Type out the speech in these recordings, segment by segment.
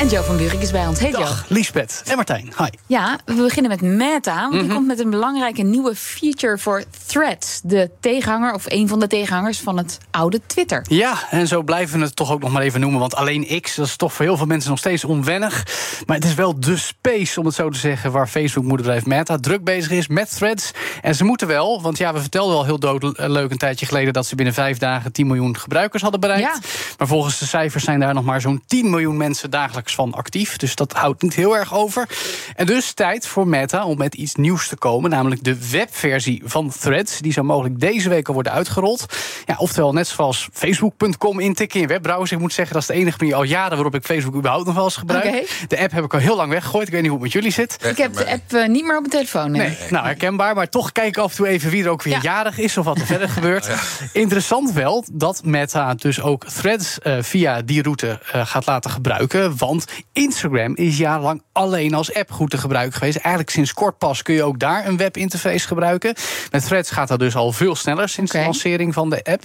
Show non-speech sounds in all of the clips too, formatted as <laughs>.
En Joe van Buurik is bij ons. Hey. Dag, Liesbeth en Martijn. Hi. Ja, we beginnen met Meta. Want die Mhm. komt met een belangrijke nieuwe feature voor Threads. De tegenhanger, of een van de tegenhangers van het oude Twitter. Ja, en zo blijven we het toch ook nog maar even noemen. Want alleen X, dat is toch voor heel veel mensen nog steeds onwennig. Maar het is wel de space, om het zo te zeggen... waar Facebook-moederbedrijf Meta druk bezig is met threads. En ze moeten wel, want ja, we vertelden al heel doodleuk een tijdje geleden... dat ze binnen vijf dagen 10 miljoen gebruikers hadden bereikt. Ja. Maar volgens de cijfers zijn daar nog maar zo'n 10 miljoen mensen dagelijks van actief. Dus dat houdt niet heel erg over. En dus tijd voor Meta om met iets nieuws te komen. Namelijk de webversie van Threads. Die zou mogelijk deze week al worden uitgerold. Ja, oftewel, net zoals facebook.com intikken in je webbrowser. Ik moet zeggen, dat is de enige manier al jaren waarop ik Facebook überhaupt nog wel eens gebruik. De app heb ik al heel lang weggegooid. Ik weet niet hoe het met jullie zit. Ik heb de app eh, niet meer op mijn telefoon. Nee. Nee, nou herkenbaar. Maar toch kijk ik af en toe even wie er ook weer Ja. jarig is of wat er verder gebeurt. <laughs> Interessant wel dat Meta dus ook threads eh, via die route eh, gaat laten gebruiken. Want Instagram is jarenlang alleen als app goed te gebruiken geweest. Eigenlijk sinds kort pas kun je ook daar een webinterface gebruiken. Met threads gaat dat dus al veel sneller sinds de lancering van de app.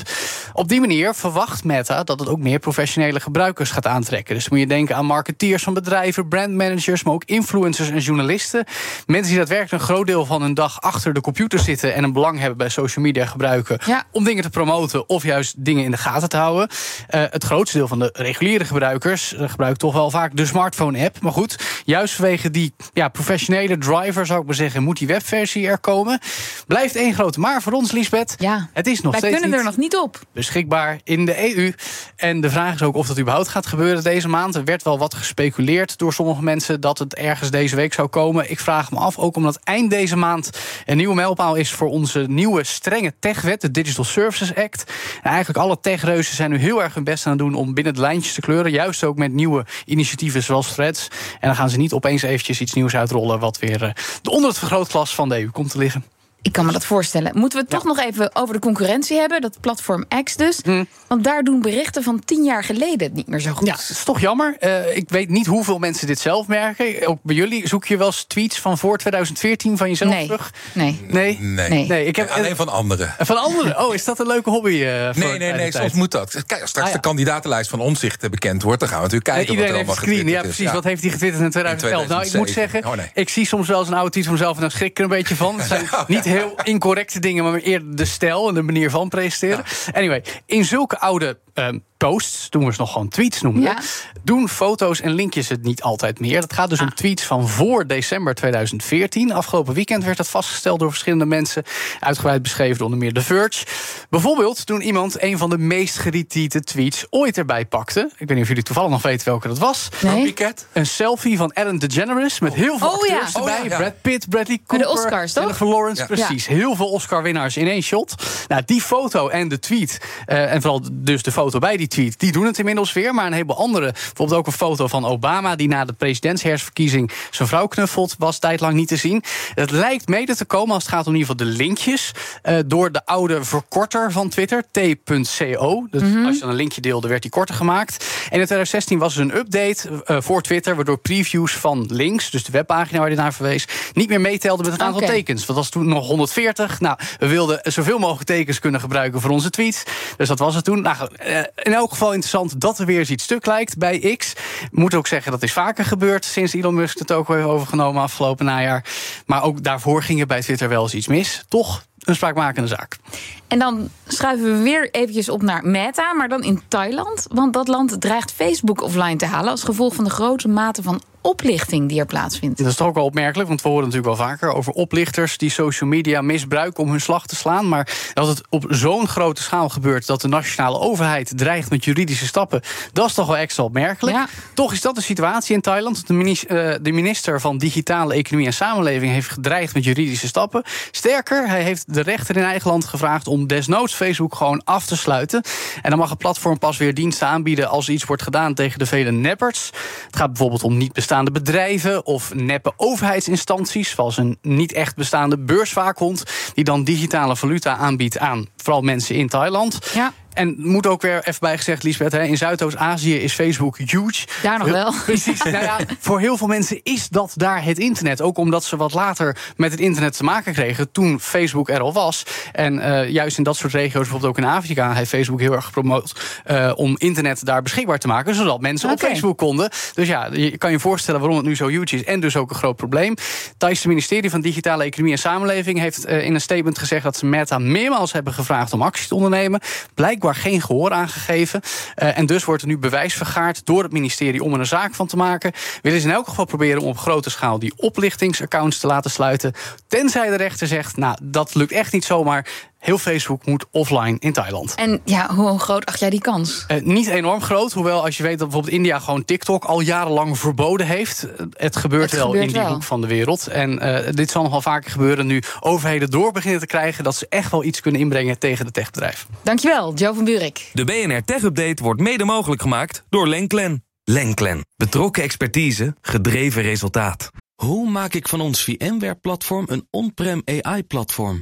Op die manier verwacht Meta dat het ook meer professionele gebruikers gaat aantrekken. Dus dan moet je denken aan marketeers van bedrijven, brandmanagers, maar ook influencers en journalisten. Mensen die daadwerkelijk een groot deel van hun dag achter de computer zitten en een belang hebben bij social media gebruiken Ja. om dingen te promoten of juist dingen in de gaten te houden. Eh, het grootste deel van de reguliere gebruikers eh, gebruikt toch wel vaak de smartphone-app. Maar goed, juist vanwege die ja, professionele driver zou ik maar zeggen, moet die webversie er komen. Blijft één grote maar voor ons, Lisbeth. Ja. Het is nog Wij steeds kunnen niet er nog niet op. beschikbaar in de EU. En de vraag is ook of dat überhaupt gaat gebeuren deze maand. Er werd wel wat gespeculeerd door sommige mensen dat het ergens deze week zou komen. Ik vraag me af, ook omdat eind deze maand een nieuwe mijlpaal is voor onze nieuwe strenge techwet, de Digital Services Act. En eigenlijk alle techreuzen zijn nu heel erg hun best aan het doen om binnen de lijntjes te kleuren. Juist ook met nieuwe initiatieven zoals Threads. En dan gaan ze niet opeens eventjes iets nieuws uitrollen wat weer eh, onder het vergrootglas van de EU komt te liggen. Ik kan me dat voorstellen. Moeten we het toch nog even over de concurrentie hebben? Dat platform X dus. Hm. Want daar doen berichten van tien jaar geleden het niet meer zo goed. Ja, het is toch jammer. Eh, ik weet niet hoeveel mensen dit zelf merken. Ook bij jullie zoek je wel eens tweets van voor 2014 van jezelf nee. terug? nee. Nee? Nee. Nee. Nee, ik heb Alleen van anderen. Van anderen. Oh, is dat een leuke hobby? eh, voor Nee, nee, nee, soms moet dat. Kijk, als straks Ah, ja. de kandidatenlijst van Omzicht eh, bekend wordt... dan gaan we natuurlijk Nee, kijken wat er iedereen heeft allemaal een screen. Ja, precies. Wat heeft hij getwitterd in 2011? Nou, ik moet 2007. zeggen, Oh, nee. ik zie soms wel eens een oude tweet van mezelf... en dan schrik ik er een beetje van. Het zijn niet heel incorrecte dingen... maar eerder de stijl en de manier van presenteren. Anyway, in zulke oude ehm, posts, toen we ze nog gewoon tweets noemden... Ja. doen foto's en linkjes het niet altijd meer. Dat gaat dus om tweets van voor december 2014. Afgelopen weekend werd dat vastgesteld door verschillende mensen. Uitgebreid beschreven door onder meer The Verge. Bijvoorbeeld toen iemand een van de meest geretweete tweets ooit erbij pakte. Ik weet niet of jullie toevallig nog weten welke dat was. Nee. Een selfie van Ellen DeGeneres met heel veel Oh, ja. acteurs erbij. Oh, ja. Brad Pitt, Bradley Cooper, Oscars, toch? Jennifer Lawrence, Ja. Precies. Heel veel Oscar-winnaars in één shot. Nou, die foto en de tweet, eh, en vooral dus de foto bij die tweet... die doen het inmiddels weer. Maar een heleboel andere, bijvoorbeeld ook een foto van Obama... die na de presidentsherfverkiezing zijn vrouw knuffelt... was tijdlang niet te zien. Het lijkt mede te komen als het gaat om in ieder geval de linkjes... eh, door de oude verkorter van Twitter, t.co. Dus als je dan een linkje deelde, werd die korter gemaakt. En in 2016 was er een update eh, voor Twitter... waardoor previews van links, dus de webpagina waar die naar verwees... niet meer meetelden met het aantal tekens. Dat was toen nog 140. Nou, we wilden zoveel mogelijk tekens kunnen gebruiken voor onze tweets. Dus dat was het toen. Nou, eh, in elk geval interessant dat er weer eens iets stuk lijkt bij X. Moet ook zeggen, dat is vaker gebeurd... sinds Elon Musk het ook heeft overgenomen afgelopen najaar. Maar ook daarvoor ging er bij Twitter wel eens iets mis. Toch een spraakmakende zaak. En dan schuiven we weer eventjes op naar Meta, maar dan in Thailand. Want dat land dreigt Facebook offline te halen... als gevolg van de grote mate van oplichting die er plaatsvindt. Dat is toch ook wel opmerkelijk, want we horen natuurlijk wel vaker over oplichters die social media misbruiken om hun slag te slaan. Maar dat het op zo'n grote schaal gebeurt dat de nationale overheid dreigt met juridische stappen, dat is toch wel extra opmerkelijk. Ja. Toch is dat de situatie in Thailand. De eh, de minister van Digitale Economie en Samenleving heeft gedreigd met juridische stappen. Sterker, hij heeft de rechter in eigen land gevraagd om desnoods Facebook gewoon af te sluiten. En dan mag het platform pas weer diensten aanbieden als iets wordt gedaan tegen de vele neppers. Het gaat bijvoorbeeld om niet bestaande bedrijven of neppe overheidsinstanties, zoals een niet echt bestaande beurswaakhond, die dan digitale valuta aanbiedt aan vooral mensen in Thailand. Ja. En moet ook weer even bijgezegd, Lisbeth, hè, in Zuidoost-Azië is Facebook huge. Daar nog wel. Precies. <laughs> nou ja, voor heel veel mensen is dat daar het internet. Ook omdat ze wat later met het internet te maken kregen toen Facebook er al was. En uh, juist in dat soort regio's, bijvoorbeeld ook in Afrika, heeft Facebook heel erg gepromoot uh, om internet daar beschikbaar te maken, zodat mensen okay. op Facebook konden. Dus ja, je kan je voorstellen waarom het nu zo huge is en dus ook een groot probleem. Het Thaise ministerie van Digitale Economie en Samenleving heeft uh, in een statement gezegd dat ze Meta meermaals hebben gevraagd om actie te ondernemen. Blijkbaar geen gehoor aangegeven. Uh, en dus wordt er nu bewijs vergaard door het ministerie om er een zaak van te maken. Willen ze in elk geval proberen om op grote schaal die oplichtingsaccounts te laten sluiten. Tenzij de rechter zegt, nou, dat lukt echt niet zomaar. Heel Facebook moet offline in Thailand. En ja, hoe groot acht jij die kans? Uh, niet enorm groot. Hoewel, als je weet dat bijvoorbeeld India gewoon TikTok al jarenlang verboden heeft. Het gebeurt Het wel gebeurt in die wel. hoek van de wereld. En uh, dit zal nog wel vaker gebeuren nu overheden door beginnen te krijgen. dat ze echt wel iets kunnen inbrengen tegen de techbedrijven. Dankjewel, Joe van Buurik. De BNR Tech Update wordt mede mogelijk gemaakt door Lenklen. Lenklen. Betrokken expertise, gedreven resultaat. Hoe maak ik van ons VMware-platform een on-prem AI-platform?